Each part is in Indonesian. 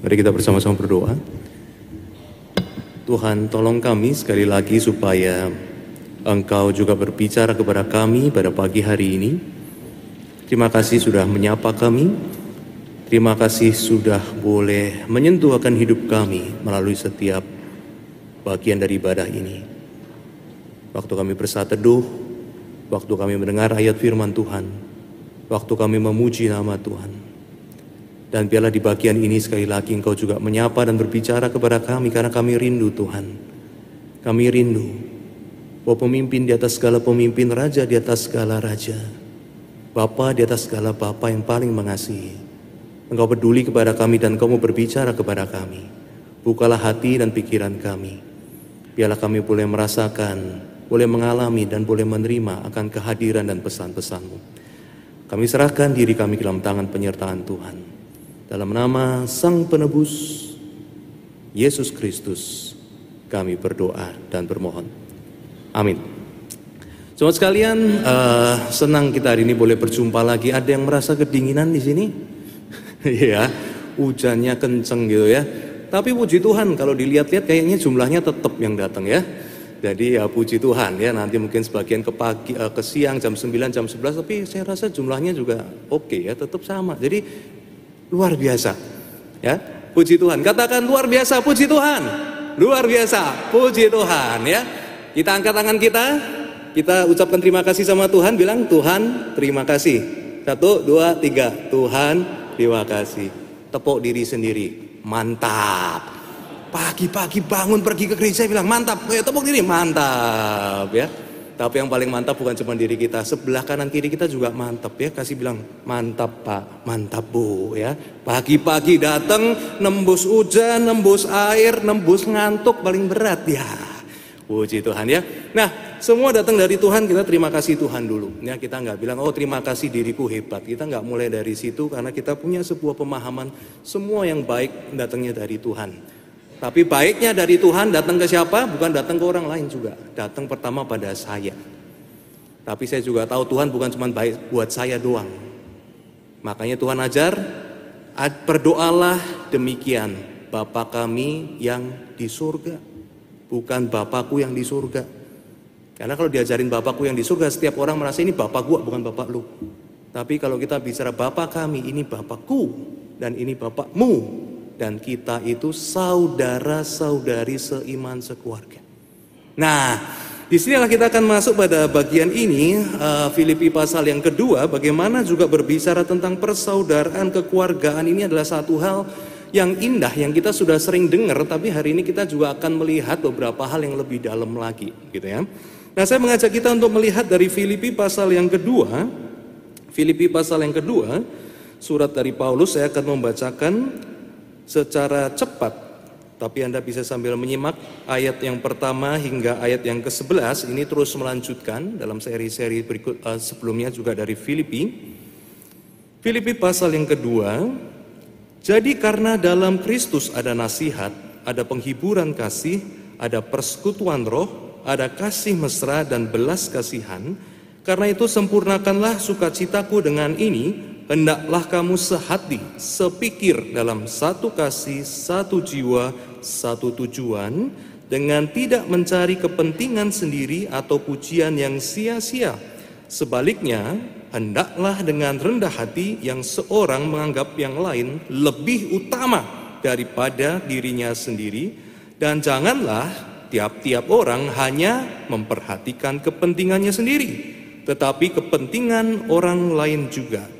Mari kita bersama-sama berdoa. Tuhan tolong kami sekali lagi supaya Engkau juga berbicara kepada kami pada pagi hari ini. Terima kasih sudah menyapa kami. Terima kasih sudah boleh menyentuh akan hidup kami melalui setiap bagian dari ibadah ini. Waktu kami bersatu teduh, waktu kami mendengar ayat firman Tuhan, waktu kami memuji nama Tuhan. Dan biarlah di bagian ini sekali lagi Engkau juga menyapa dan berbicara kepada kami karena kami rindu Tuhan. Kami rindu bahwa pemimpin di atas segala pemimpin, raja di atas segala raja, Bapa di atas segala Bapa yang paling mengasihi. Engkau peduli kepada kami dan Engkau mau berbicara kepada kami. Bukalah hati dan pikiran kami. Biarlah kami boleh merasakan, boleh mengalami dan boleh menerima akan kehadiran dan pesan-pesanmu. Kami serahkan diri kami dalam tangan penyertaan Tuhan. Dalam nama Sang Penebus, Yesus Kristus, kami berdoa dan bermohon. Amin. Sobat sekalian, uh, senang kita hari ini boleh berjumpa lagi. Ada yang merasa kedinginan di sini? Iya, hujannya kenceng gitu ya. Tapi puji Tuhan kalau dilihat-lihat kayaknya jumlahnya tetap yang datang ya. Jadi ya puji Tuhan ya nanti mungkin sebagian ke pagi uh, ke siang jam 9 jam 11 tapi saya rasa jumlahnya juga oke okay, ya tetap sama. Jadi luar biasa. Ya, puji Tuhan. Katakan luar biasa puji Tuhan. Luar biasa puji Tuhan ya. Kita angkat tangan kita, kita ucapkan terima kasih sama Tuhan, bilang Tuhan terima kasih. Satu, dua, tiga. Tuhan Terima kasih. Tepuk diri sendiri. Mantap. Pagi-pagi bangun pergi ke gereja bilang mantap. Ya, tepuk diri mantap ya. Tapi yang paling mantap bukan cuma diri kita, sebelah kanan kiri kita juga mantap ya. Kasih bilang mantap pak, mantap bu ya. Pagi-pagi datang nembus hujan, nembus air, nembus ngantuk paling berat ya. Puji Tuhan ya. Nah, semua datang dari Tuhan, kita terima kasih Tuhan dulu. Ya, kita nggak bilang, oh terima kasih diriku hebat. Kita nggak mulai dari situ karena kita punya sebuah pemahaman semua yang baik datangnya dari Tuhan. Tapi baiknya dari Tuhan datang ke siapa? Bukan datang ke orang lain juga. Datang pertama pada saya. Tapi saya juga tahu Tuhan bukan cuma baik buat saya doang. Makanya Tuhan ajar, berdoalah demikian. Bapa kami yang di surga bukan Bapakku yang di surga. Karena kalau diajarin Bapakku yang di surga, setiap orang merasa ini Bapak gua bukan Bapak lu. Tapi kalau kita bicara Bapak kami, ini Bapakku dan ini Bapakmu. Dan kita itu saudara-saudari seiman sekeluarga. Nah, di sinilah kita akan masuk pada bagian ini, uh, Filipi pasal yang kedua, bagaimana juga berbicara tentang persaudaraan kekeluargaan ini adalah satu hal yang indah yang kita sudah sering dengar tapi hari ini kita juga akan melihat beberapa hal yang lebih dalam lagi gitu ya. Nah, saya mengajak kita untuk melihat dari Filipi pasal yang kedua. Filipi pasal yang kedua, surat dari Paulus saya akan membacakan secara cepat tapi Anda bisa sambil menyimak ayat yang pertama hingga ayat yang ke-11 ini terus melanjutkan dalam seri-seri berikut uh, sebelumnya juga dari Filipi. Filipi pasal yang kedua jadi karena dalam Kristus ada nasihat, ada penghiburan kasih, ada persekutuan roh, ada kasih mesra dan belas kasihan, karena itu sempurnakanlah sukacitaku dengan ini, hendaklah kamu sehati, sepikir dalam satu kasih, satu jiwa, satu tujuan, dengan tidak mencari kepentingan sendiri atau pujian yang sia-sia. Sebaliknya, hendaklah dengan rendah hati yang seorang menganggap yang lain lebih utama daripada dirinya sendiri dan janganlah tiap-tiap orang hanya memperhatikan kepentingannya sendiri tetapi kepentingan orang lain juga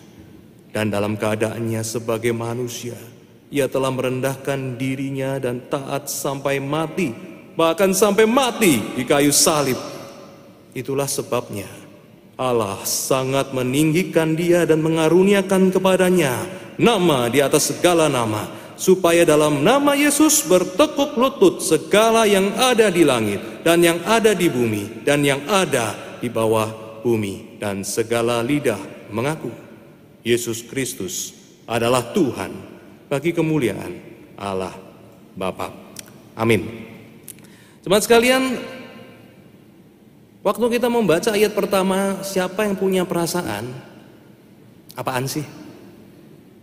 Dan dalam keadaannya sebagai manusia, ia telah merendahkan dirinya dan taat sampai mati, bahkan sampai mati di kayu salib. Itulah sebabnya Allah sangat meninggikan dia dan mengaruniakan kepadanya nama di atas segala nama supaya dalam nama Yesus bertekuk lutut segala yang ada di langit dan yang ada di bumi dan yang ada di bawah bumi dan segala lidah mengaku Yesus Kristus adalah Tuhan bagi kemuliaan Allah Bapa. Amin. Teman sekalian, waktu kita membaca ayat pertama, siapa yang punya perasaan? Apaan sih?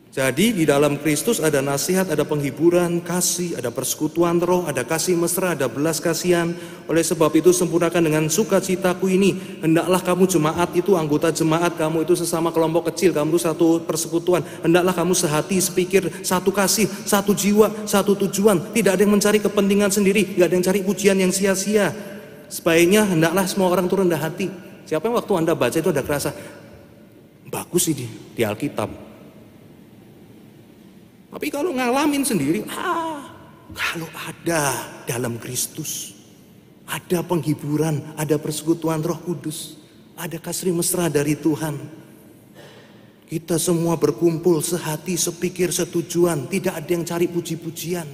Jadi di dalam Kristus ada nasihat, ada penghiburan, kasih, ada persekutuan roh, ada kasih mesra, ada belas kasihan. Oleh sebab itu sempurnakan dengan sukacitaku ini. Hendaklah kamu jemaat itu anggota jemaat, kamu itu sesama kelompok kecil, kamu itu satu persekutuan. Hendaklah kamu sehati, sepikir, satu kasih, satu jiwa, satu tujuan. Tidak ada yang mencari kepentingan sendiri, tidak ada yang cari pujian yang sia-sia. Sebaiknya hendaklah semua orang itu rendah hati. Siapa yang waktu Anda baca itu ada kerasa, bagus ini di Alkitab tapi kalau ngalamin sendiri, ah, kalau ada dalam Kristus, ada penghiburan, ada persekutuan Roh Kudus, ada kasih mesra dari Tuhan. Kita semua berkumpul sehati, sepikir, setujuan, tidak ada yang cari puji-pujian.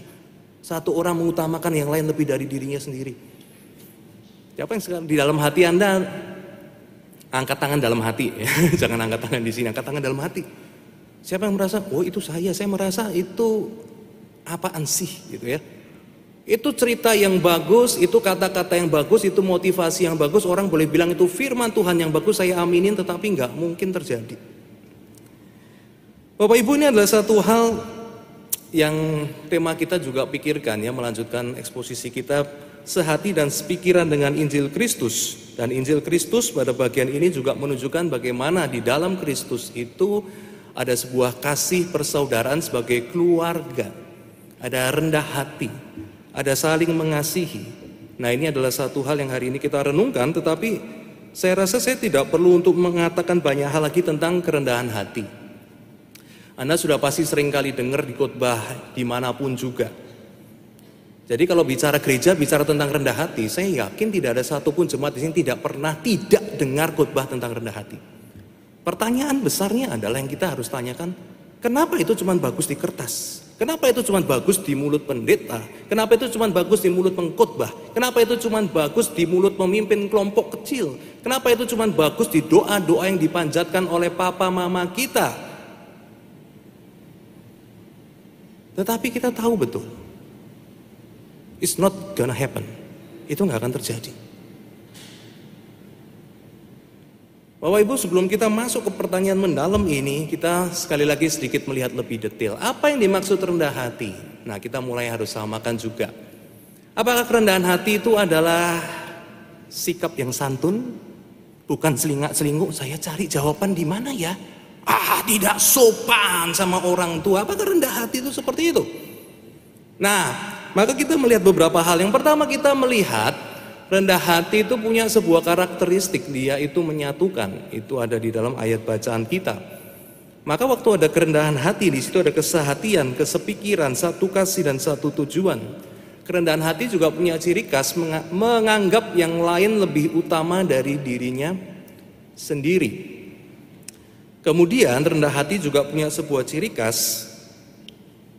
Satu orang mengutamakan yang lain lebih dari dirinya sendiri. Siapa yang di dalam hati Anda angkat tangan dalam hati, jangan angkat tangan di sini, angkat tangan dalam hati. Siapa yang merasa, oh itu saya, saya merasa itu apaan sih gitu ya. Itu cerita yang bagus, itu kata-kata yang bagus, itu motivasi yang bagus. Orang boleh bilang itu firman Tuhan yang bagus, saya aminin tetapi nggak mungkin terjadi. Bapak Ibu ini adalah satu hal yang tema kita juga pikirkan ya, melanjutkan eksposisi kita sehati dan sepikiran dengan Injil Kristus. Dan Injil Kristus pada bagian ini juga menunjukkan bagaimana di dalam Kristus itu ada sebuah kasih persaudaraan sebagai keluarga, ada rendah hati, ada saling mengasihi. Nah, ini adalah satu hal yang hari ini kita renungkan, tetapi saya rasa saya tidak perlu untuk mengatakan banyak hal lagi tentang kerendahan hati. Anda sudah pasti sering kali dengar di khotbah di mana pun juga. Jadi kalau bicara gereja, bicara tentang rendah hati, saya yakin tidak ada satupun jemaat di sini tidak pernah tidak dengar khotbah tentang rendah hati. Pertanyaan besarnya adalah yang kita harus tanyakan, kenapa itu cuma bagus di kertas? Kenapa itu cuma bagus di mulut pendeta? Kenapa itu cuma bagus di mulut pengkhotbah? Kenapa itu cuma bagus di mulut pemimpin kelompok kecil? Kenapa itu cuma bagus di doa-doa yang dipanjatkan oleh papa mama kita? Tetapi kita tahu betul, it's not gonna happen. Itu nggak akan terjadi. Bapak Ibu sebelum kita masuk ke pertanyaan mendalam ini Kita sekali lagi sedikit melihat lebih detail Apa yang dimaksud rendah hati? Nah kita mulai harus samakan juga Apakah kerendahan hati itu adalah sikap yang santun? Bukan selingak selingkuh Saya cari jawaban di mana ya? Ah tidak sopan sama orang tua Apakah rendah hati itu seperti itu? Nah maka kita melihat beberapa hal Yang pertama kita melihat Rendah hati itu punya sebuah karakteristik, dia itu menyatukan. Itu ada di dalam ayat bacaan kita. Maka waktu ada kerendahan hati, di situ ada kesehatian, kesepikiran, satu kasih dan satu tujuan. Kerendahan hati juga punya ciri khas menganggap yang lain lebih utama dari dirinya sendiri. Kemudian rendah hati juga punya sebuah ciri khas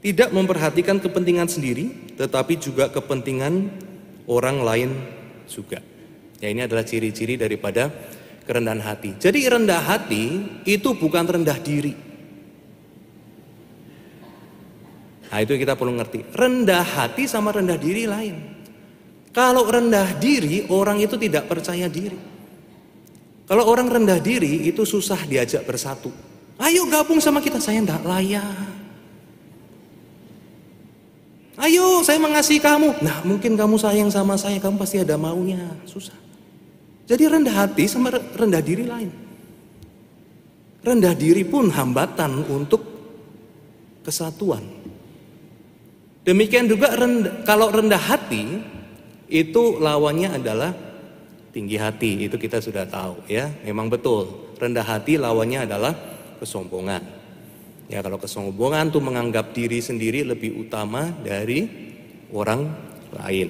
tidak memperhatikan kepentingan sendiri, tetapi juga kepentingan orang lain juga. Ya ini adalah ciri-ciri daripada kerendahan hati. Jadi rendah hati itu bukan rendah diri. Nah itu kita perlu ngerti. Rendah hati sama rendah diri lain. Kalau rendah diri orang itu tidak percaya diri. Kalau orang rendah diri itu susah diajak bersatu. Ayo gabung sama kita, saya tidak layak. Ayo saya mengasihi kamu. Nah mungkin kamu sayang sama saya, kamu pasti ada maunya. Susah. Jadi rendah hati sama rendah diri lain. Rendah diri pun hambatan untuk kesatuan. Demikian juga rendah, kalau rendah hati itu lawannya adalah tinggi hati. Itu kita sudah tahu ya. Memang betul. Rendah hati lawannya adalah kesombongan. Ya kalau kesombongan tuh menganggap diri sendiri lebih utama dari orang lain.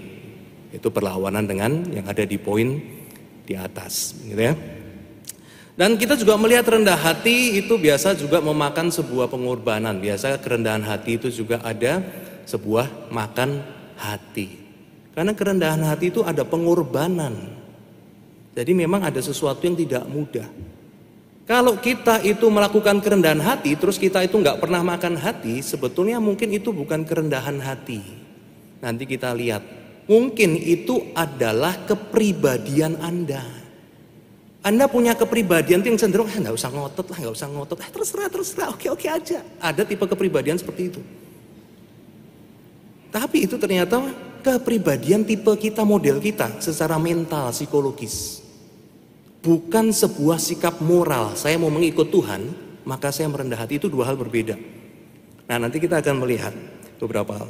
Itu perlawanan dengan yang ada di poin di atas, gitu ya. Dan kita juga melihat rendah hati itu biasa juga memakan sebuah pengorbanan. Biasa kerendahan hati itu juga ada sebuah makan hati. Karena kerendahan hati itu ada pengorbanan. Jadi memang ada sesuatu yang tidak mudah. Kalau kita itu melakukan kerendahan hati, terus kita itu nggak pernah makan hati, sebetulnya mungkin itu bukan kerendahan hati. Nanti kita lihat, mungkin itu adalah kepribadian Anda. Anda punya kepribadian yang cenderung, ah nggak usah ngotot lah, nggak usah ngotot, eh, terserah, terserah, oke oke aja. Ada tipe kepribadian seperti itu. Tapi itu ternyata kepribadian tipe kita, model kita, secara mental, psikologis. Bukan sebuah sikap moral, saya mau mengikut Tuhan, maka saya merendah hati, itu dua hal berbeda. Nah nanti kita akan melihat beberapa hal.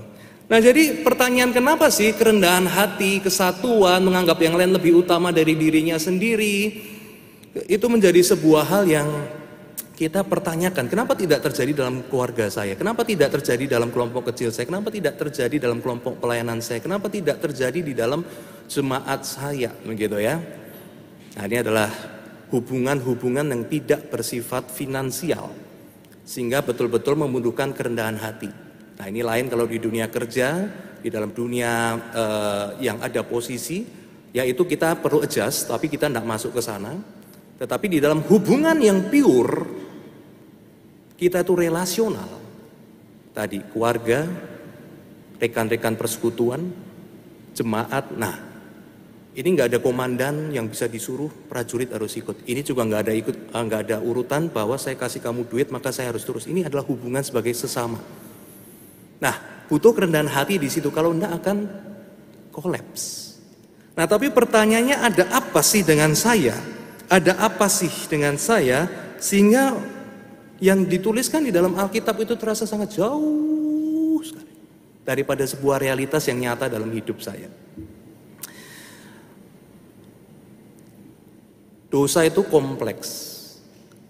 Nah jadi pertanyaan kenapa sih kerendahan hati, kesatuan, menganggap yang lain lebih utama dari dirinya sendiri, itu menjadi sebuah hal yang kita pertanyakan, kenapa tidak terjadi dalam keluarga saya? Kenapa tidak terjadi dalam kelompok kecil saya? Kenapa tidak terjadi dalam kelompok pelayanan saya? Kenapa tidak terjadi di dalam jemaat saya? Begitu ya. Nah, ini adalah hubungan-hubungan yang tidak bersifat finansial sehingga betul-betul membutuhkan kerendahan hati. Nah, ini lain kalau di dunia kerja, di dalam dunia uh, yang ada posisi, yaitu kita perlu adjust, tapi kita tidak masuk ke sana. Tetapi di dalam hubungan yang pure, kita itu relasional. Tadi keluarga, rekan-rekan persekutuan, jemaat. Nah, ini nggak ada komandan yang bisa disuruh prajurit harus ikut. Ini juga nggak ada ikut, eh, nggak ada urutan bahwa saya kasih kamu duit maka saya harus terus. Ini adalah hubungan sebagai sesama. Nah, butuh kerendahan hati di situ. Kalau enggak akan kolaps. Nah, tapi pertanyaannya ada apa sih dengan saya? ada apa sih dengan saya sehingga yang dituliskan di dalam Alkitab itu terasa sangat jauh sekali daripada sebuah realitas yang nyata dalam hidup saya. Dosa itu kompleks.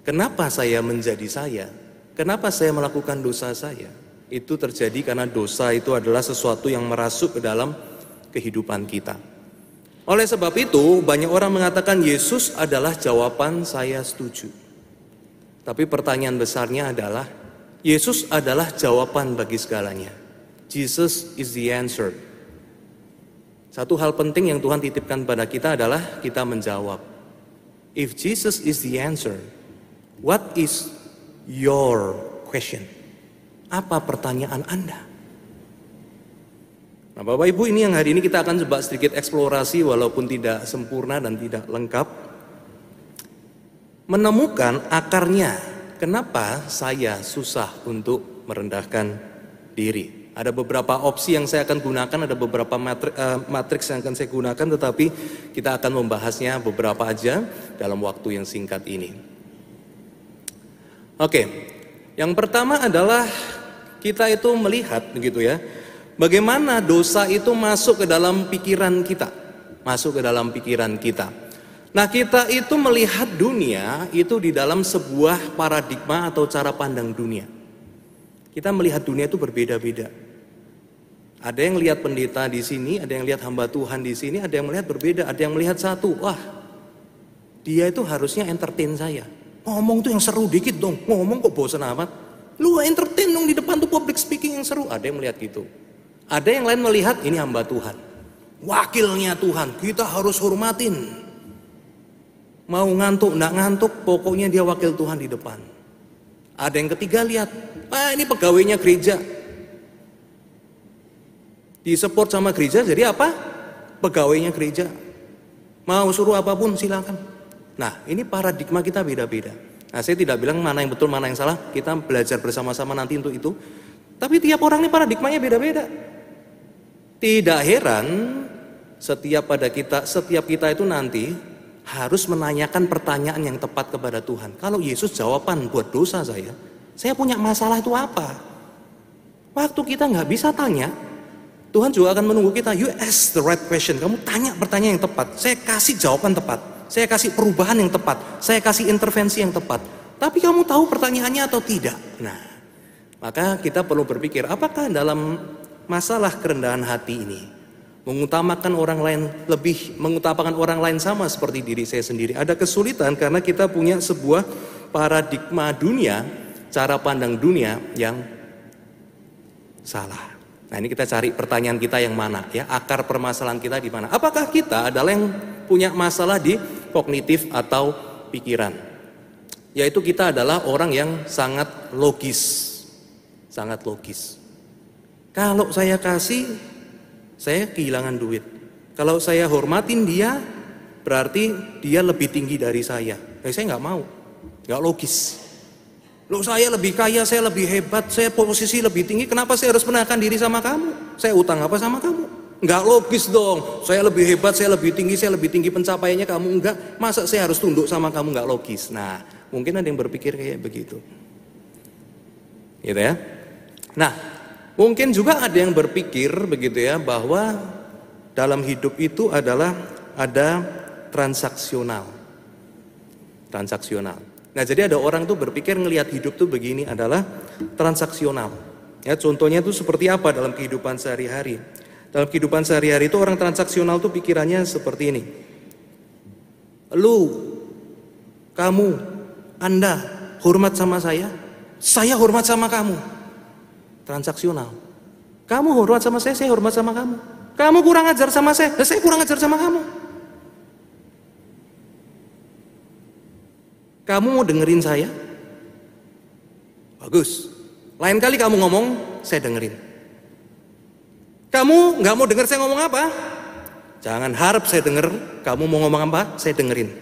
Kenapa saya menjadi saya? Kenapa saya melakukan dosa saya? Itu terjadi karena dosa itu adalah sesuatu yang merasuk ke dalam kehidupan kita. Oleh sebab itu, banyak orang mengatakan Yesus adalah jawaban saya setuju. Tapi pertanyaan besarnya adalah, Yesus adalah jawaban bagi segalanya. Jesus is the answer. Satu hal penting yang Tuhan titipkan pada kita adalah kita menjawab. If Jesus is the answer, what is your question? Apa pertanyaan Anda? Nah Bapak Ibu ini yang hari ini kita akan coba sedikit eksplorasi walaupun tidak sempurna dan tidak lengkap. Menemukan akarnya, kenapa saya susah untuk merendahkan diri. Ada beberapa opsi yang saya akan gunakan, ada beberapa uh, matriks yang akan saya gunakan, tetapi kita akan membahasnya beberapa aja dalam waktu yang singkat ini. Oke, yang pertama adalah kita itu melihat begitu ya, Bagaimana dosa itu masuk ke dalam pikiran kita, masuk ke dalam pikiran kita. Nah, kita itu melihat dunia itu di dalam sebuah paradigma atau cara pandang dunia. Kita melihat dunia itu berbeda-beda. Ada yang lihat pendeta di sini, ada yang lihat hamba Tuhan di sini, ada yang melihat berbeda, ada yang melihat satu. Wah, dia itu harusnya entertain saya. Ngomong tuh yang seru dikit dong, ngomong kok bosan amat. Lu entertain dong di depan tuh public speaking yang seru. Ada yang melihat gitu. Ada yang lain melihat ini hamba Tuhan. Wakilnya Tuhan, kita harus hormatin. Mau ngantuk, enggak ngantuk, pokoknya dia wakil Tuhan di depan. Ada yang ketiga lihat, ah ini pegawainya gereja. Di support sama gereja, jadi apa? Pegawainya gereja. Mau suruh apa pun silakan. Nah ini paradigma kita beda-beda. Nah saya tidak bilang mana yang betul, mana yang salah. Kita belajar bersama-sama nanti untuk itu. Tapi tiap orang ini paradigmanya beda-beda. Tidak heran setiap pada kita, setiap kita itu nanti harus menanyakan pertanyaan yang tepat kepada Tuhan. Kalau Yesus jawaban buat dosa saya, saya punya masalah itu apa? Waktu kita nggak bisa tanya, Tuhan juga akan menunggu kita. You ask the right question. Kamu tanya pertanyaan yang tepat. Saya kasih jawaban tepat. Saya kasih perubahan yang tepat. Saya kasih intervensi yang tepat. Tapi kamu tahu pertanyaannya atau tidak? Nah, maka kita perlu berpikir, apakah dalam masalah kerendahan hati ini mengutamakan orang lain lebih mengutamakan orang lain sama seperti diri saya sendiri. Ada kesulitan karena kita punya sebuah paradigma dunia, cara pandang dunia yang salah. Nah, ini kita cari pertanyaan kita yang mana ya, akar permasalahan kita di mana? Apakah kita adalah yang punya masalah di kognitif atau pikiran? Yaitu kita adalah orang yang sangat logis. Sangat logis. Kalau saya kasih saya kehilangan duit. Kalau saya hormatin dia, berarti dia lebih tinggi dari saya. Eh, saya nggak mau, nggak logis. Lo saya lebih kaya, saya lebih hebat, saya posisi lebih tinggi. Kenapa saya harus menahan diri sama kamu? Saya utang apa sama kamu? Nggak logis dong. Saya lebih hebat, saya lebih tinggi, saya lebih tinggi pencapaiannya kamu enggak. Masa saya harus tunduk sama kamu? Nggak logis. Nah, mungkin ada yang berpikir kayak begitu. Gitu ya. Nah, Mungkin juga ada yang berpikir begitu ya bahwa dalam hidup itu adalah ada transaksional. Transaksional. Nah, jadi ada orang tuh berpikir ngelihat hidup tuh begini adalah transaksional. Ya, contohnya itu seperti apa dalam kehidupan sehari-hari? Dalam kehidupan sehari-hari itu orang transaksional tuh pikirannya seperti ini. Lu, kamu, Anda hormat sama saya, saya hormat sama kamu transaksional. Kamu hormat sama saya, saya hormat sama kamu. Kamu kurang ajar sama saya, saya kurang ajar sama kamu. Kamu mau dengerin saya? Bagus. Lain kali kamu ngomong, saya dengerin. Kamu nggak mau denger saya ngomong apa? Jangan harap saya denger. Kamu mau ngomong apa? Saya dengerin.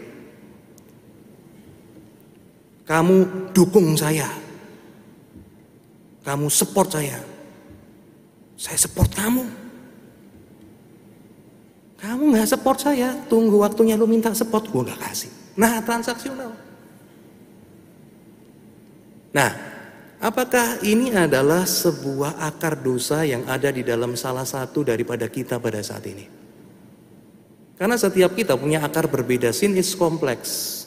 Kamu dukung saya. Kamu support saya. Saya support kamu. Kamu nggak support saya, tunggu waktunya lu minta support, gue nggak kasih. Nah, transaksional. Nah, apakah ini adalah sebuah akar dosa yang ada di dalam salah satu daripada kita pada saat ini? Karena setiap kita punya akar berbeda, sin is kompleks.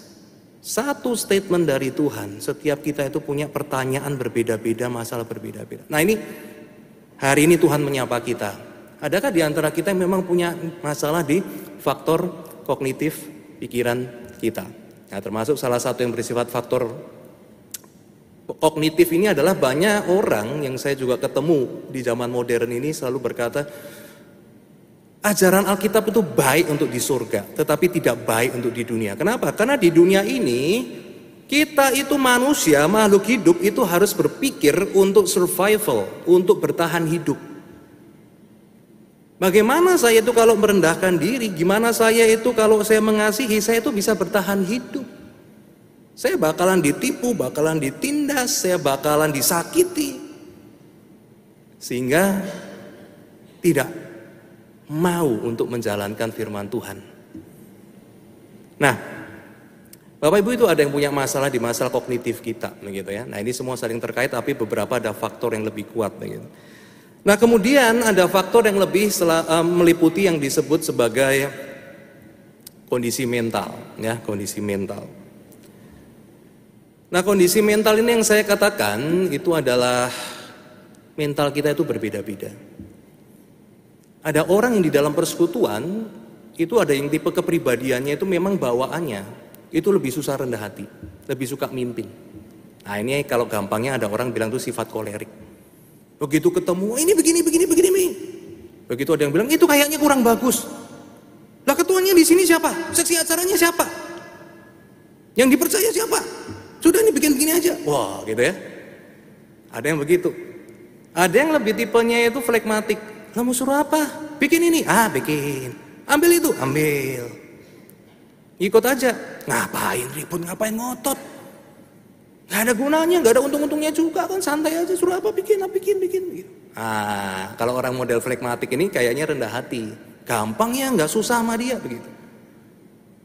Satu statement dari Tuhan, setiap kita itu punya pertanyaan berbeda-beda, masalah berbeda-beda. Nah ini, hari ini Tuhan menyapa kita. Adakah di antara kita yang memang punya masalah di faktor kognitif pikiran kita? Nah termasuk salah satu yang bersifat faktor kognitif ini adalah banyak orang yang saya juga ketemu di zaman modern ini selalu berkata, Ajaran Alkitab itu baik untuk di surga, tetapi tidak baik untuk di dunia. Kenapa? Karena di dunia ini kita itu manusia, makhluk hidup itu harus berpikir untuk survival, untuk bertahan hidup. Bagaimana saya itu kalau merendahkan diri? Gimana saya itu kalau saya mengasihi, saya itu bisa bertahan hidup. Saya bakalan ditipu, bakalan ditindas, saya bakalan disakiti. Sehingga tidak mau untuk menjalankan firman Tuhan. Nah, Bapak Ibu itu ada yang punya masalah di masalah kognitif kita, begitu ya. Nah ini semua saling terkait, tapi beberapa ada faktor yang lebih kuat, begitu. Nah kemudian ada faktor yang lebih uh, meliputi yang disebut sebagai kondisi mental, ya kondisi mental. Nah kondisi mental ini yang saya katakan itu adalah mental kita itu berbeda-beda. Ada orang yang di dalam persekutuan itu ada yang tipe kepribadiannya itu memang bawaannya itu lebih susah rendah hati, lebih suka mimpin. Nah ini kalau gampangnya ada orang bilang itu sifat kolerik. Begitu ketemu, ini begini, begini, begini, begini. Begitu ada yang bilang itu kayaknya kurang bagus. Lah ketuanya di sini siapa? Seksi acaranya siapa? Yang dipercaya siapa? Sudah nih bikin begini aja. Wah gitu ya. Ada yang begitu. Ada yang lebih tipenya itu flekmatik. Kamu suruh apa? Bikin ini. Ah, bikin. Ambil itu, ambil. Ikut aja. Ngapain ribut, ngapain ngotot? Gak ada gunanya, gak ada untung-untungnya juga kan santai aja suruh apa bikin, apa bikin, bikin. bikin. Ah, kalau orang model flekmatik ini kayaknya rendah hati. Gampang ya, nggak susah sama dia begitu.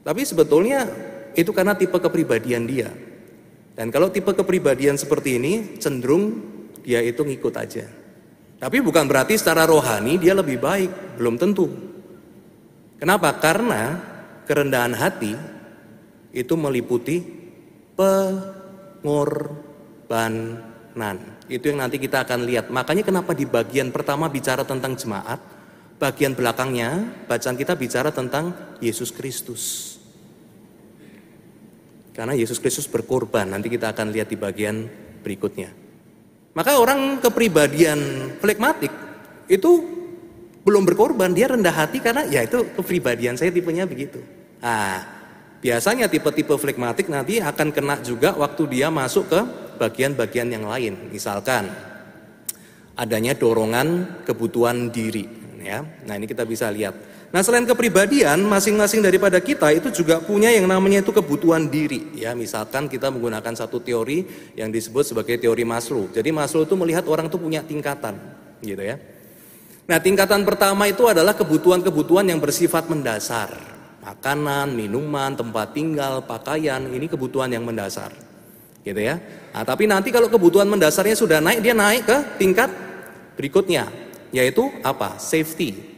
Tapi sebetulnya itu karena tipe kepribadian dia. Dan kalau tipe kepribadian seperti ini cenderung dia itu ngikut aja. Tapi bukan berarti secara rohani dia lebih baik, belum tentu. Kenapa? Karena kerendahan hati itu meliputi pengorbanan. Itu yang nanti kita akan lihat. Makanya kenapa di bagian pertama bicara tentang jemaat, bagian belakangnya bacaan kita bicara tentang Yesus Kristus. Karena Yesus Kristus berkorban, nanti kita akan lihat di bagian berikutnya. Maka orang kepribadian flekmatik itu belum berkorban, dia rendah hati karena ya itu kepribadian saya tipenya begitu. Nah, biasanya tipe-tipe flekmatik nanti akan kena juga waktu dia masuk ke bagian-bagian yang lain. Misalkan adanya dorongan kebutuhan diri ya. Nah, ini kita bisa lihat. Nah, selain kepribadian, masing-masing daripada kita itu juga punya yang namanya itu kebutuhan diri. Ya, misalkan kita menggunakan satu teori yang disebut sebagai teori Maslow. Jadi Maslow itu melihat orang itu punya tingkatan, gitu ya. Nah, tingkatan pertama itu adalah kebutuhan-kebutuhan yang bersifat mendasar. Makanan, minuman, tempat tinggal, pakaian, ini kebutuhan yang mendasar. Gitu ya. Nah, tapi nanti kalau kebutuhan mendasarnya sudah naik, dia naik ke tingkat berikutnya, yaitu apa? Safety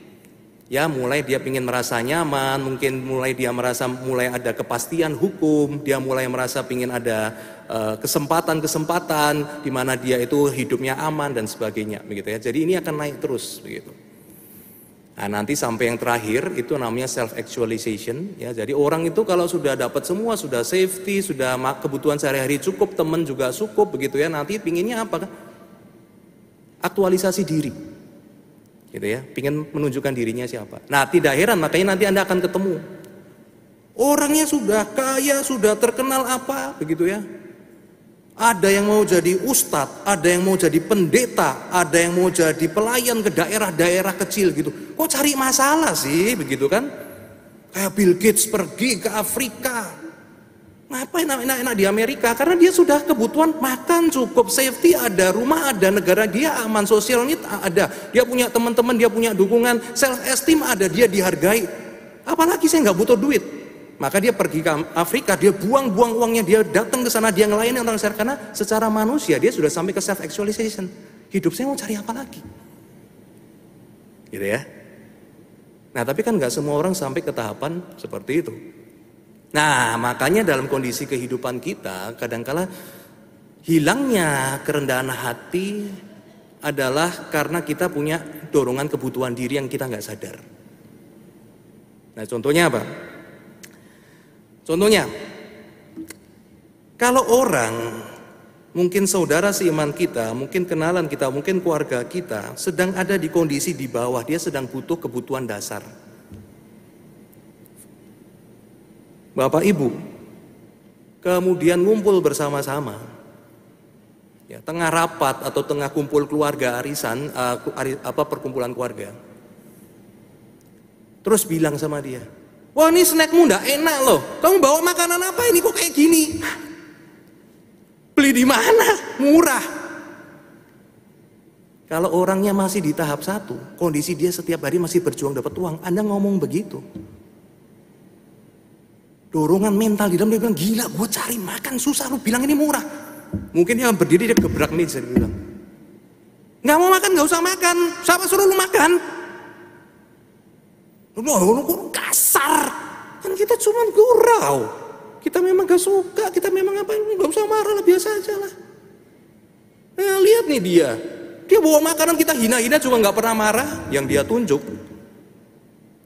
ya mulai dia ingin merasa nyaman, mungkin mulai dia merasa mulai ada kepastian hukum, dia mulai merasa ingin ada eh, kesempatan-kesempatan uh, di mana dia itu hidupnya aman dan sebagainya begitu ya. Jadi ini akan naik terus begitu. Nah, nanti sampai yang terakhir itu namanya self actualization ya. Jadi orang itu kalau sudah dapat semua, sudah safety, sudah kebutuhan sehari-hari cukup, teman juga cukup begitu ya. Nanti pinginnya apa? Aktualisasi diri gitu ya, ingin menunjukkan dirinya siapa. Nah, tidak heran makanya nanti Anda akan ketemu orangnya sudah kaya, sudah terkenal apa, begitu ya. Ada yang mau jadi ustadz, ada yang mau jadi pendeta, ada yang mau jadi pelayan ke daerah-daerah kecil gitu. Kok cari masalah sih, begitu kan? Kayak Bill Gates pergi ke Afrika, Ngapain enak-enak di Amerika? Karena dia sudah kebutuhan makan cukup, safety ada, rumah ada, negara dia aman, sosial need ada. Dia punya teman-teman, dia punya dukungan, self esteem ada, dia dihargai. Apalagi saya nggak butuh duit. Maka dia pergi ke Afrika, dia buang-buang uangnya, dia datang ke sana, dia ngelayanin orang secara karena secara manusia dia sudah sampai ke self actualization. Hidup saya mau cari apa lagi? Gitu ya. Nah tapi kan nggak semua orang sampai ke tahapan seperti itu. Nah, makanya dalam kondisi kehidupan kita, kadangkala hilangnya kerendahan hati adalah karena kita punya dorongan kebutuhan diri yang kita nggak sadar. Nah, contohnya apa? Contohnya, kalau orang mungkin saudara seiman kita, mungkin kenalan kita, mungkin keluarga kita sedang ada di kondisi di bawah, dia sedang butuh kebutuhan dasar. Bapak Ibu, kemudian ngumpul bersama-sama. Ya, tengah rapat atau tengah kumpul keluarga arisan, uh, apa perkumpulan keluarga. Terus bilang sama dia, wah ini snackmu ndak enak loh. Kamu bawa makanan apa ini kok kayak gini? Beli di mana? Murah. Kalau orangnya masih di tahap satu, kondisi dia setiap hari masih berjuang dapat uang, Anda ngomong begitu dorongan mental di dalam dia bilang gila gue cari makan susah lu bilang ini murah. Mungkin dia berdiri dia gebrak nih saya bilang. Nggak mau makan nggak usah makan. Siapa suruh lu makan? Lu lu kok kasar? Kan kita cuma gurau. Kita memang gak suka kita memang apa nggak usah marah lah biasa aja lah. Nah, lihat nih dia. Dia bawa makanan kita hina-hina juga nggak pernah marah. Yang dia tunjuk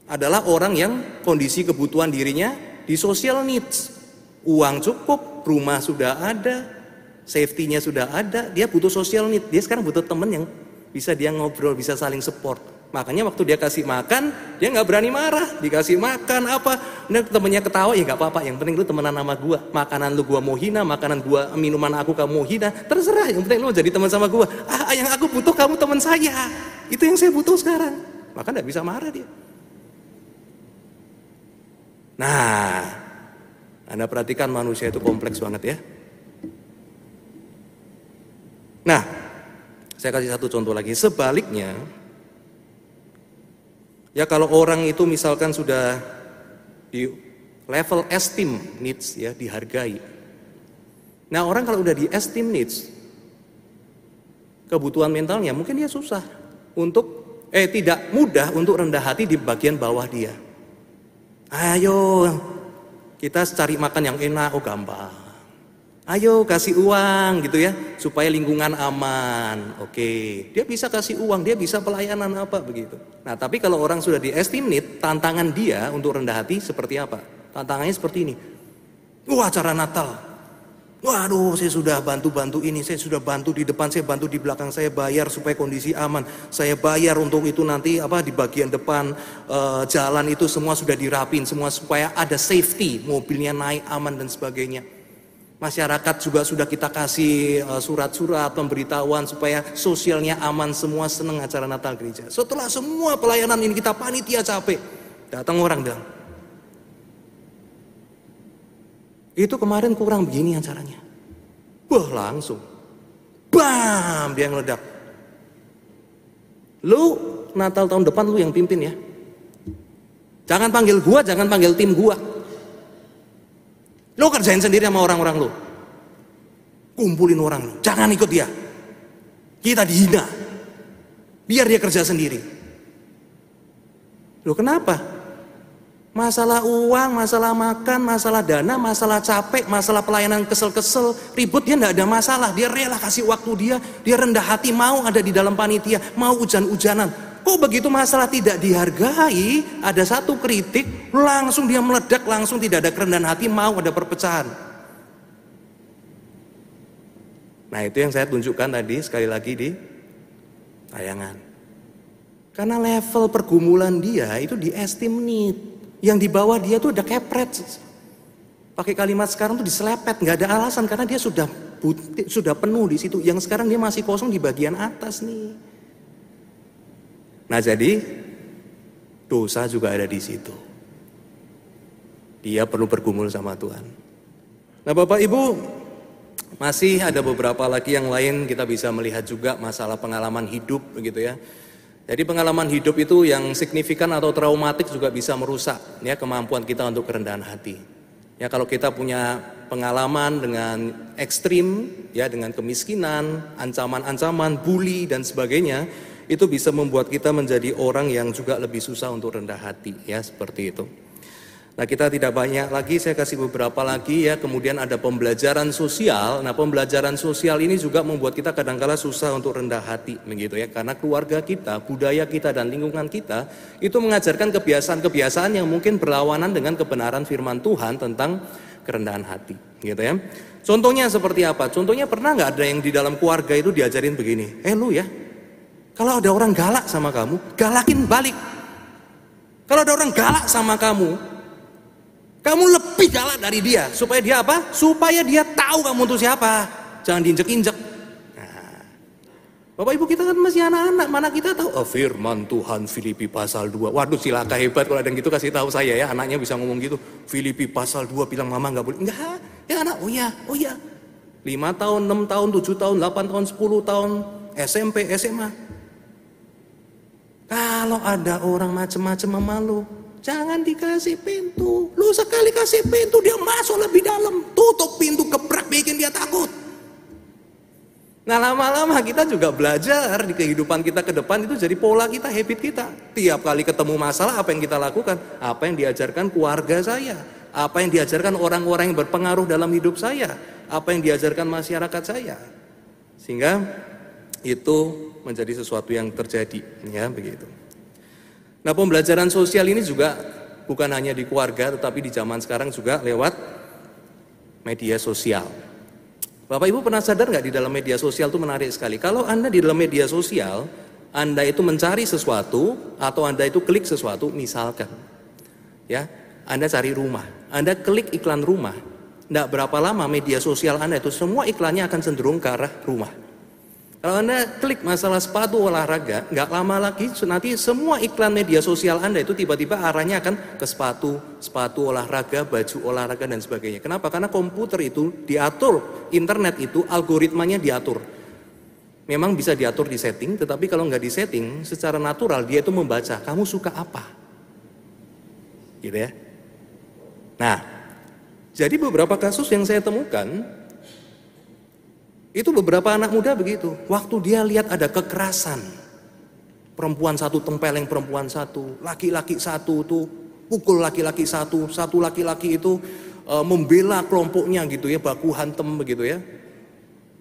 adalah orang yang kondisi kebutuhan dirinya di social needs. Uang cukup, rumah sudah ada, safety-nya sudah ada, dia butuh social need. Dia sekarang butuh temen yang bisa dia ngobrol, bisa saling support. Makanya waktu dia kasih makan, dia nggak berani marah. Dikasih makan apa, nah, temennya ketawa ya nggak apa-apa. Yang penting lu temenan sama gua. Makanan lu gua mau hina, makanan gua minuman aku kamu mau hina, terserah. Yang penting lu jadi teman sama gua. Ah, yang aku butuh kamu teman saya. Itu yang saya butuh sekarang. Maka nggak bisa marah dia. Nah, Anda perhatikan manusia itu kompleks banget ya. Nah, saya kasih satu contoh lagi. Sebaliknya, ya kalau orang itu misalkan sudah di level esteem needs ya, dihargai. Nah, orang kalau udah di esteem needs, kebutuhan mentalnya mungkin dia susah untuk eh tidak mudah untuk rendah hati di bagian bawah dia. Ayo kita cari makan yang enak, oh gampang. Ayo kasih uang gitu ya, supaya lingkungan aman. Oke, dia bisa kasih uang, dia bisa pelayanan apa begitu. Nah, tapi kalau orang sudah di estimate, tantangan dia untuk rendah hati seperti apa? Tantangannya seperti ini. Wah, acara Natal. Waduh, saya sudah bantu-bantu ini, saya sudah bantu di depan, saya bantu di belakang, saya bayar supaya kondisi aman. Saya bayar untuk itu nanti apa di bagian depan uh, jalan itu semua sudah dirapin, semua supaya ada safety, mobilnya naik aman dan sebagainya. Masyarakat juga sudah kita kasih eh, surat-surat pemberitahuan supaya sosialnya aman semua senang acara Natal gereja. Setelah semua pelayanan ini kita panitia capek, datang orang bilang, itu kemarin kurang begini acaranya. Wah langsung, bam dia ngeledak. Lu Natal tahun depan lu yang pimpin ya. Jangan panggil gua, jangan panggil tim gua. Lo kerjain sendiri sama orang-orang lo. Kumpulin orang lo. Jangan ikut dia. Kita dihina. Biar dia kerja sendiri. Lo kenapa? Masalah uang, masalah makan, masalah dana, masalah capek, masalah pelayanan kesel-kesel, ribut dia tidak ada masalah. Dia rela kasih waktu dia, dia rendah hati mau ada di dalam panitia, mau hujan-hujanan. Kok begitu masalah tidak dihargai, ada satu kritik, langsung dia meledak, langsung tidak ada kerendahan hati, mau ada perpecahan. Nah itu yang saya tunjukkan tadi sekali lagi di tayangan. Karena level pergumulan dia itu di estimate. Yang di bawah dia tuh ada kepret. Pakai kalimat sekarang tuh diselepet, nggak ada alasan karena dia sudah sudah penuh di situ. Yang sekarang dia masih kosong di bagian atas nih. Nah jadi dosa juga ada di situ. Dia perlu bergumul sama Tuhan. Nah Bapak Ibu masih ada beberapa lagi yang lain kita bisa melihat juga masalah pengalaman hidup begitu ya. Jadi pengalaman hidup itu yang signifikan atau traumatik juga bisa merusak ya kemampuan kita untuk kerendahan hati. Ya kalau kita punya pengalaman dengan ekstrim ya dengan kemiskinan, ancaman-ancaman, bully dan sebagainya, itu bisa membuat kita menjadi orang yang juga lebih susah untuk rendah hati ya seperti itu. Nah kita tidak banyak lagi, saya kasih beberapa lagi ya. Kemudian ada pembelajaran sosial. Nah pembelajaran sosial ini juga membuat kita kadangkala susah untuk rendah hati, begitu ya. Karena keluarga kita, budaya kita dan lingkungan kita itu mengajarkan kebiasaan-kebiasaan yang mungkin berlawanan dengan kebenaran firman Tuhan tentang kerendahan hati, gitu ya. Contohnya seperti apa? Contohnya pernah nggak ada yang di dalam keluarga itu diajarin begini, eh lu ya, kalau ada orang galak sama kamu, galakin balik. Kalau ada orang galak sama kamu, kamu lebih galak dari dia. Supaya dia apa? Supaya dia tahu kamu itu siapa. Jangan diinjek-injek. Nah, Bapak Ibu kita kan masih anak-anak, mana kita tahu? Oh, firman Tuhan Filipi pasal 2. Waduh silaka hebat kalau ada yang gitu kasih tahu saya ya, anaknya bisa ngomong gitu. Filipi pasal 2 bilang mama nggak boleh. Enggak, ya anak, oh ya, oh ya. 5 tahun, 6 tahun, 7 tahun, 8 tahun, 10 tahun, SMP, SMA. Kalau ada orang macam-macam sama jangan dikasih pintu. Lu sekali kasih pintu dia masuk lebih dalam. Tutup pintu kebrak bikin dia takut. Nah lama-lama kita juga belajar di kehidupan kita ke depan itu jadi pola kita, habit kita. Tiap kali ketemu masalah apa yang kita lakukan? Apa yang diajarkan keluarga saya? Apa yang diajarkan orang-orang yang berpengaruh dalam hidup saya? Apa yang diajarkan masyarakat saya? Sehingga itu menjadi sesuatu yang terjadi ya begitu. Nah, pembelajaran sosial ini juga bukan hanya di keluarga tetapi di zaman sekarang juga lewat media sosial. Bapak Ibu pernah sadar nggak di dalam media sosial itu menarik sekali. Kalau Anda di dalam media sosial, Anda itu mencari sesuatu atau Anda itu klik sesuatu, misalkan ya, Anda cari rumah, Anda klik iklan rumah, tidak berapa lama media sosial Anda itu semua iklannya akan cenderung ke arah rumah. Kalau Anda klik masalah sepatu olahraga, nggak lama lagi nanti semua iklan media sosial Anda itu tiba-tiba arahnya akan ke sepatu, sepatu olahraga, baju olahraga dan sebagainya. Kenapa? Karena komputer itu diatur, internet itu algoritmanya diatur. Memang bisa diatur di setting, tetapi kalau nggak di setting, secara natural dia itu membaca, kamu suka apa? Gitu ya. Nah, jadi beberapa kasus yang saya temukan, itu beberapa anak muda begitu. Waktu dia lihat ada kekerasan. Perempuan satu tempeleng perempuan satu. Laki-laki satu tuh pukul laki-laki satu. Satu laki-laki itu uh, membela kelompoknya gitu ya, baku hantem begitu ya.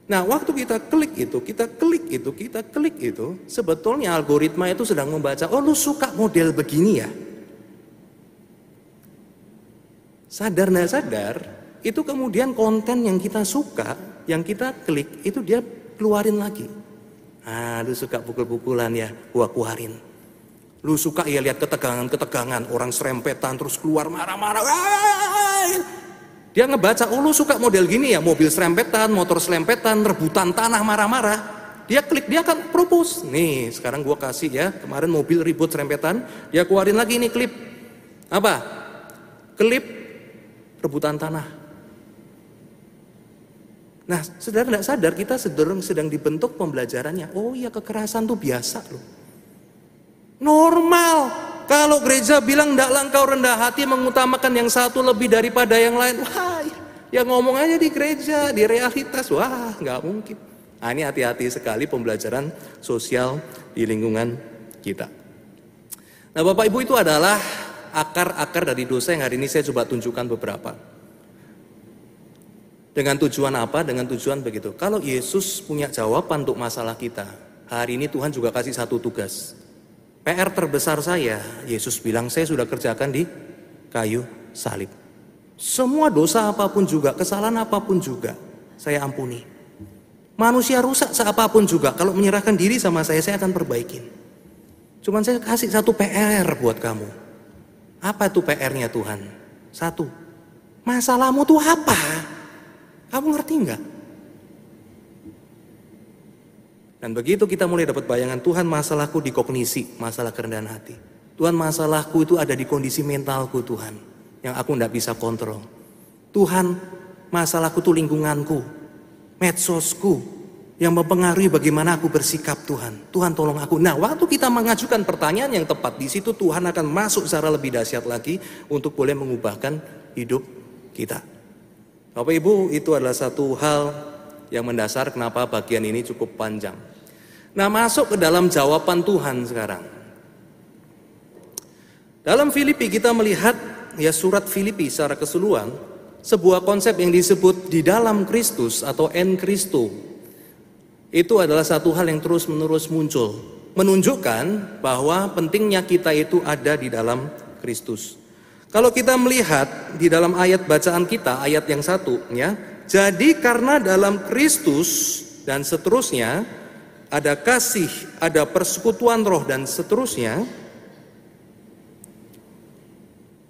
Nah, waktu kita klik itu, kita klik itu, kita klik itu, sebetulnya algoritma itu sedang membaca, oh lu suka model begini ya. Sadar nggak sadar, itu kemudian konten yang kita suka, yang kita klik, itu dia keluarin lagi. Ah, lu suka pukul-pukulan ya, gua keluarin. Lu suka ya lihat ketegangan-ketegangan, orang serempetan terus keluar marah-marah. Dia ngebaca, oh lu suka model gini ya, mobil serempetan, motor serempetan, rebutan tanah marah-marah. Dia klik, dia akan propose. Nih, sekarang gua kasih ya, kemarin mobil ribut serempetan, dia keluarin lagi nih klip. Apa? Klip rebutan tanah. Nah, saudara tidak sadar kita sedang sedang dibentuk pembelajarannya. Oh iya kekerasan tuh biasa loh. Normal. Kalau gereja bilang tidak engkau rendah hati mengutamakan yang satu lebih daripada yang lain. Wah, ya ngomong aja di gereja, di realitas. Wah, nggak mungkin. Nah, ini hati-hati sekali pembelajaran sosial di lingkungan kita. Nah, Bapak Ibu itu adalah akar-akar dari dosa yang hari ini saya coba tunjukkan beberapa. Dengan tujuan apa? Dengan tujuan begitu. Kalau Yesus punya jawaban untuk masalah kita, hari ini Tuhan juga kasih satu tugas. PR terbesar saya, Yesus bilang saya sudah kerjakan di kayu salib. Semua dosa apa pun juga, kesalahan apa pun juga, saya ampuni. Manusia rusak seapapun juga, kalau menyerahkan diri sama saya, saya akan perbaikin. Cuman saya kasih satu PR buat kamu. Apa itu PR-nya Tuhan? Satu, masalahmu tuh apa? Kamu ngerti nggak? Dan begitu kita mulai dapat bayangan Tuhan masalahku di kognisi, masalah kerendahan hati. Tuhan masalahku itu ada di kondisi mentalku Tuhan. Yang aku tidak bisa kontrol. Tuhan masalahku itu lingkunganku, medsosku. Yang mempengaruhi bagaimana aku bersikap Tuhan. Tuhan tolong aku. Nah waktu kita mengajukan pertanyaan yang tepat. di situ Tuhan akan masuk secara lebih dahsyat lagi. Untuk boleh mengubahkan hidup kita. Bapak Ibu itu adalah satu hal yang mendasar kenapa bagian ini cukup panjang. Nah, masuk ke dalam jawaban Tuhan sekarang. Dalam Filipi kita melihat ya surat Filipi secara keseluruhan sebuah konsep yang disebut di dalam Kristus atau en Kristo. Itu adalah satu hal yang terus-menerus muncul, menunjukkan bahwa pentingnya kita itu ada di dalam Kristus. Kalau kita melihat di dalam ayat bacaan kita, ayat yang satu, ya, jadi karena dalam Kristus dan seterusnya ada kasih, ada persekutuan roh dan seterusnya.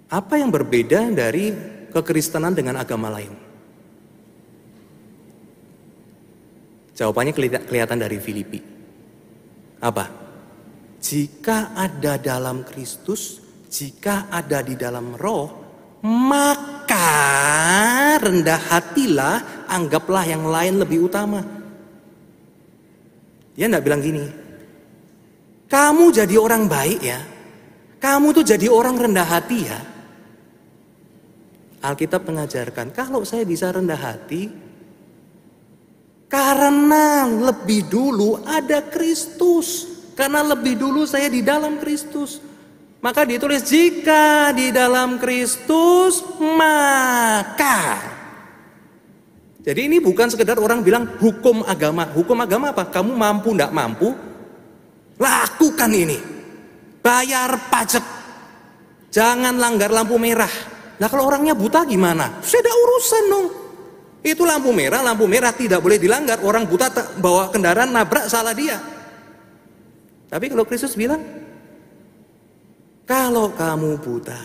Apa yang berbeda dari kekristenan dengan agama lain? Jawabannya kelihatan dari Filipi. Apa? Jika ada dalam Kristus, jika ada di dalam roh, maka rendah hatilah, anggaplah yang lain lebih utama. Dia tidak bilang gini, kamu jadi orang baik ya, kamu tuh jadi orang rendah hati ya. Alkitab mengajarkan, kalau saya bisa rendah hati, karena lebih dulu ada Kristus. Karena lebih dulu saya di dalam Kristus. Maka ditulis jika di dalam Kristus maka. Jadi ini bukan sekedar orang bilang hukum agama. Hukum agama apa? Kamu mampu tidak mampu? Lakukan ini. Bayar pajak. Jangan langgar lampu merah. Nah kalau orangnya buta gimana? Sudah urusan dong. Itu lampu merah, lampu merah tidak boleh dilanggar. Orang buta bawa kendaraan nabrak salah dia. Tapi kalau Kristus bilang, kalau kamu buta,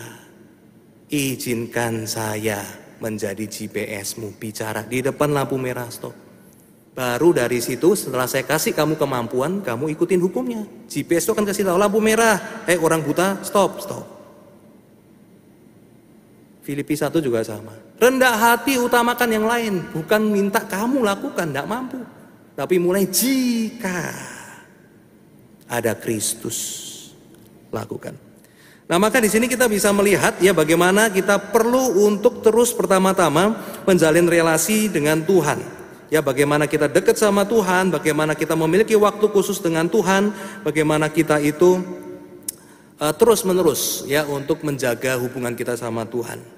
izinkan saya menjadi GPSmu bicara di depan lampu merah stop. Baru dari situ setelah saya kasih kamu kemampuan, kamu ikutin hukumnya. GPS itu akan kasih tahu lampu merah. Eh orang buta, stop, stop. Filipi 1 juga sama. Rendah hati utamakan yang lain, bukan minta kamu lakukan, tidak mampu. Tapi mulai jika ada Kristus lakukan. Nah, maka di sini kita bisa melihat ya bagaimana kita perlu untuk terus pertama-tama menjalin relasi dengan Tuhan. Ya, bagaimana kita dekat sama Tuhan, bagaimana kita memiliki waktu khusus dengan Tuhan, bagaimana kita itu uh, terus-menerus ya untuk menjaga hubungan kita sama Tuhan.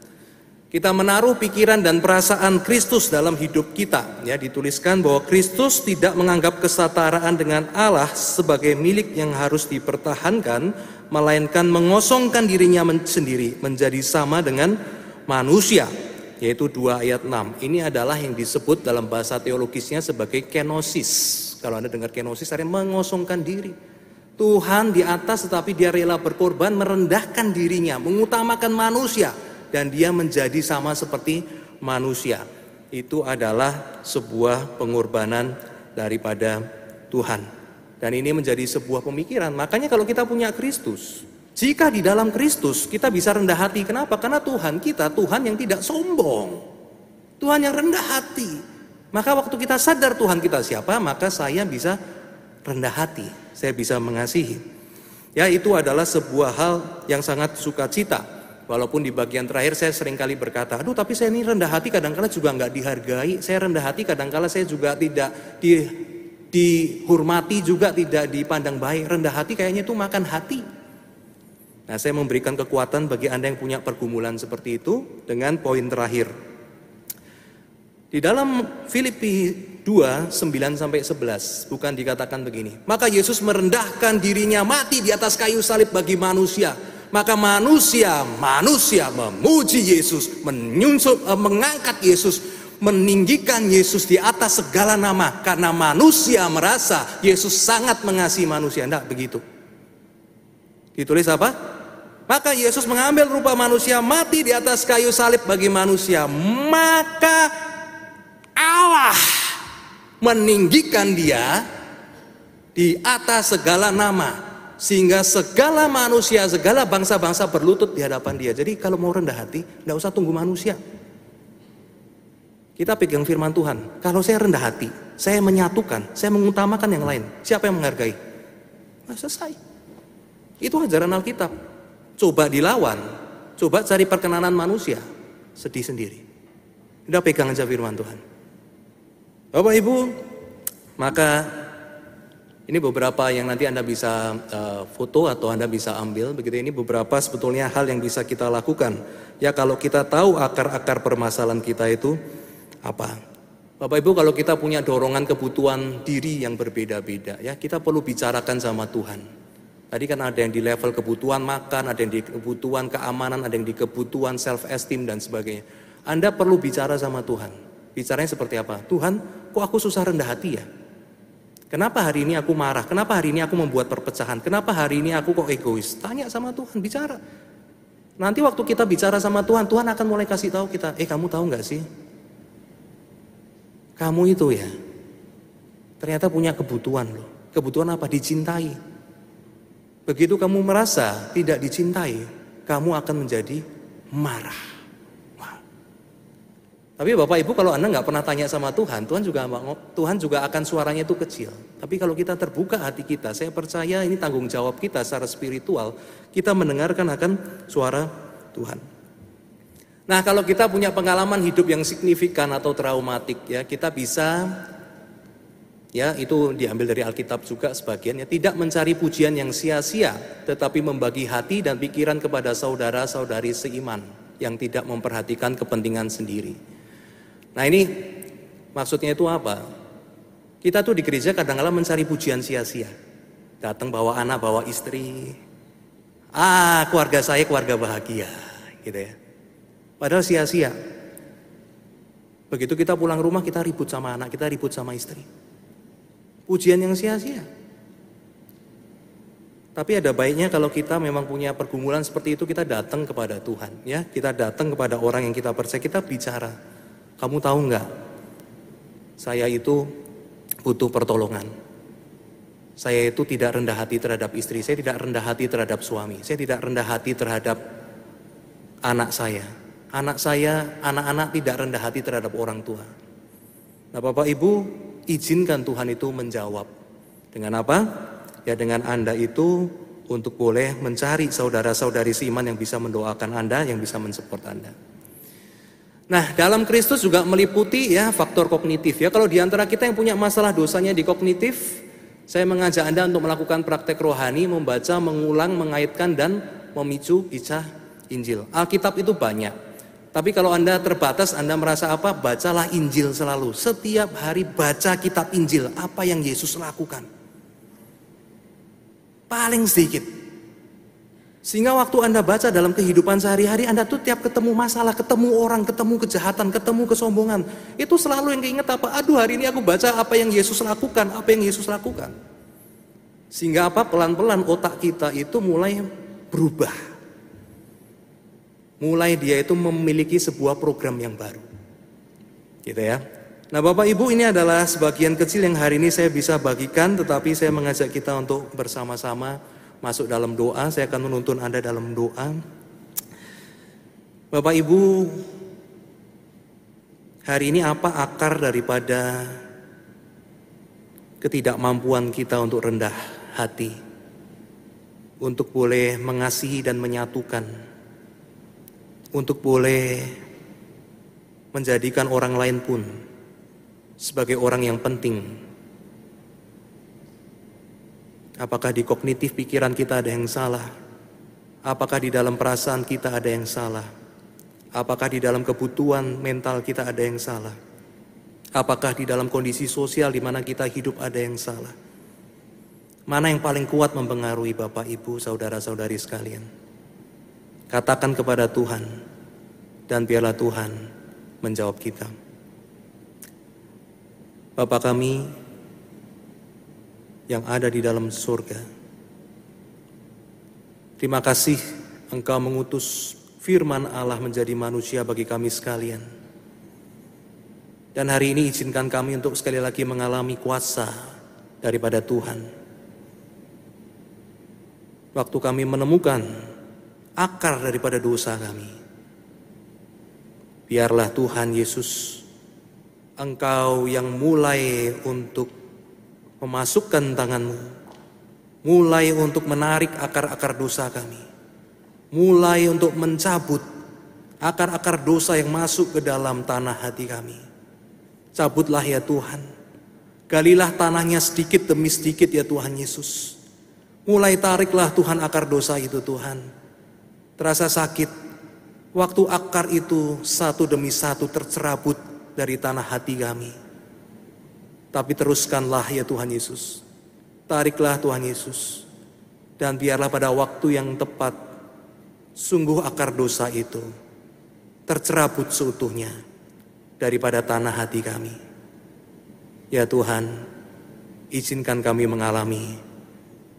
Kita menaruh pikiran dan perasaan Kristus dalam hidup kita. Ya, dituliskan bahwa Kristus tidak menganggap kesetaraan dengan Allah sebagai milik yang harus dipertahankan, melainkan mengosongkan dirinya sendiri menjadi sama dengan manusia, yaitu 2 ayat 6. Ini adalah yang disebut dalam bahasa teologisnya sebagai kenosis. Kalau Anda dengar kenosis, artinya mengosongkan diri. Tuhan di atas tetapi dia rela berkorban merendahkan dirinya, mengutamakan manusia dan dia menjadi sama seperti manusia. Itu adalah sebuah pengorbanan daripada Tuhan. Dan ini menjadi sebuah pemikiran. Makanya kalau kita punya Kristus, jika di dalam Kristus kita bisa rendah hati. Kenapa? Karena Tuhan kita Tuhan yang tidak sombong. Tuhan yang rendah hati. Maka waktu kita sadar Tuhan kita siapa, maka saya bisa rendah hati. Saya bisa mengasihi. Ya itu adalah sebuah hal yang sangat sukacita. Walaupun di bagian terakhir saya sering kali berkata, aduh tapi saya ini rendah hati kadang-kala juga nggak dihargai. Saya rendah hati kadang-kala saya juga tidak di, dihormati juga tidak dipandang baik. Rendah hati kayaknya itu makan hati. Nah saya memberikan kekuatan bagi Anda yang punya pergumulan seperti itu dengan poin terakhir. Di dalam Filipi 2, 9 sampai 11 bukan dikatakan begini. Maka Yesus merendahkan dirinya mati di atas kayu salib bagi manusia maka manusia, manusia memuji Yesus, menyunsut, eh, mengangkat Yesus, meninggikan Yesus di atas segala nama karena manusia merasa Yesus sangat mengasihi manusia. Tidak begitu. Ditulis apa? Maka Yesus mengambil rupa manusia mati di atas kayu salib bagi manusia. Maka Allah meninggikan dia di atas segala nama sehingga segala manusia, segala bangsa-bangsa berlutut di hadapan dia. Jadi kalau mau rendah hati, tidak usah tunggu manusia. Kita pegang firman Tuhan. Kalau saya rendah hati, saya menyatukan, saya mengutamakan yang lain. Siapa yang menghargai? Nah, selesai. Itu ajaran Alkitab. Coba dilawan, coba cari perkenanan manusia, sedih sendiri. Udah pegang aja firman Tuhan. Bapak Ibu, maka ini beberapa yang nanti Anda bisa uh, foto atau Anda bisa ambil. Begitu ini beberapa sebetulnya hal yang bisa kita lakukan. Ya kalau kita tahu akar-akar permasalahan kita itu apa. Bapak Ibu kalau kita punya dorongan kebutuhan diri yang berbeda-beda ya kita perlu bicarakan sama Tuhan. Tadi kan ada yang di level kebutuhan makan, ada yang di kebutuhan keamanan, ada yang di kebutuhan self esteem dan sebagainya. Anda perlu bicara sama Tuhan. Bicaranya seperti apa? Tuhan, kok aku susah rendah hati ya? Kenapa hari ini aku marah? Kenapa hari ini aku membuat perpecahan? Kenapa hari ini aku kok egois? Tanya sama Tuhan, bicara. Nanti waktu kita bicara sama Tuhan, Tuhan akan mulai kasih tahu kita, eh kamu tahu nggak sih? Kamu itu ya, ternyata punya kebutuhan loh. Kebutuhan apa? Dicintai. Begitu kamu merasa tidak dicintai, kamu akan menjadi marah. Tapi Bapak Ibu kalau Anda nggak pernah tanya sama Tuhan, Tuhan juga Tuhan juga akan suaranya itu kecil. Tapi kalau kita terbuka hati kita, saya percaya ini tanggung jawab kita secara spiritual, kita mendengarkan akan suara Tuhan. Nah, kalau kita punya pengalaman hidup yang signifikan atau traumatik ya, kita bisa ya itu diambil dari Alkitab juga sebagian ya, tidak mencari pujian yang sia-sia, tetapi membagi hati dan pikiran kepada saudara-saudari seiman yang tidak memperhatikan kepentingan sendiri. Nah ini maksudnya itu apa? Kita tuh di gereja kadang-kadang mencari pujian sia-sia. Datang bawa anak, bawa istri. Ah, keluarga saya keluarga bahagia, gitu ya. Padahal sia-sia. Begitu kita pulang rumah kita ribut sama anak, kita ribut sama istri. Pujian yang sia-sia. Tapi ada baiknya kalau kita memang punya pergumulan seperti itu kita datang kepada Tuhan, ya. Kita datang kepada orang yang kita percaya, kita bicara. Kamu tahu nggak? Saya itu butuh pertolongan. Saya itu tidak rendah hati terhadap istri, saya tidak rendah hati terhadap suami, saya tidak rendah hati terhadap anak saya. Anak saya, anak-anak tidak rendah hati terhadap orang tua. Nah Bapak Ibu, izinkan Tuhan itu menjawab. Dengan apa? Ya dengan Anda itu untuk boleh mencari saudara-saudari seiman yang bisa mendoakan Anda, yang bisa mensupport Anda. Nah, dalam Kristus juga meliputi ya faktor kognitif ya. Kalau di antara kita yang punya masalah dosanya di kognitif, saya mengajak Anda untuk melakukan praktek rohani, membaca, mengulang, mengaitkan dan memicu kisah Injil. Alkitab itu banyak. Tapi kalau Anda terbatas, Anda merasa apa? Bacalah Injil selalu. Setiap hari baca kitab Injil. Apa yang Yesus lakukan. Paling sedikit. Sehingga waktu Anda baca dalam kehidupan sehari-hari, Anda tuh tiap ketemu masalah, ketemu orang, ketemu kejahatan, ketemu kesombongan. Itu selalu yang keinget apa? Aduh hari ini aku baca apa yang Yesus lakukan, apa yang Yesus lakukan. Sehingga apa? Pelan-pelan otak kita itu mulai berubah mulai dia itu memiliki sebuah program yang baru. Gitu ya. Nah Bapak Ibu ini adalah sebagian kecil yang hari ini saya bisa bagikan tetapi saya mengajak kita untuk bersama-sama masuk dalam doa. Saya akan menuntun Anda dalam doa. Bapak Ibu, hari ini apa akar daripada ketidakmampuan kita untuk rendah hati? Untuk boleh mengasihi dan menyatukan untuk boleh menjadikan orang lain pun sebagai orang yang penting. Apakah di kognitif pikiran kita ada yang salah? Apakah di dalam perasaan kita ada yang salah? Apakah di dalam kebutuhan mental kita ada yang salah? Apakah di dalam kondisi sosial di mana kita hidup ada yang salah? Mana yang paling kuat mempengaruhi Bapak, Ibu, saudara-saudari sekalian? Katakan kepada Tuhan, dan biarlah Tuhan menjawab kita. Bapa kami yang ada di dalam surga, terima kasih Engkau mengutus firman Allah menjadi manusia bagi kami sekalian. Dan hari ini izinkan kami untuk sekali lagi mengalami kuasa daripada Tuhan. Waktu kami menemukan akar daripada dosa kami. Biarlah Tuhan Yesus, Engkau yang mulai untuk memasukkan tanganmu, mulai untuk menarik akar-akar dosa kami, mulai untuk mencabut akar-akar dosa yang masuk ke dalam tanah hati kami. Cabutlah ya Tuhan, galilah tanahnya sedikit demi sedikit ya Tuhan Yesus. Mulai tariklah Tuhan akar dosa itu Tuhan terasa sakit. Waktu akar itu satu demi satu tercerabut dari tanah hati kami. Tapi teruskanlah ya Tuhan Yesus. Tariklah Tuhan Yesus. Dan biarlah pada waktu yang tepat, sungguh akar dosa itu tercerabut seutuhnya daripada tanah hati kami. Ya Tuhan, izinkan kami mengalami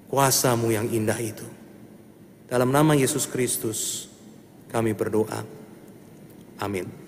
kuasamu yang indah itu. Dalam nama Yesus Kristus kami berdoa. Amin.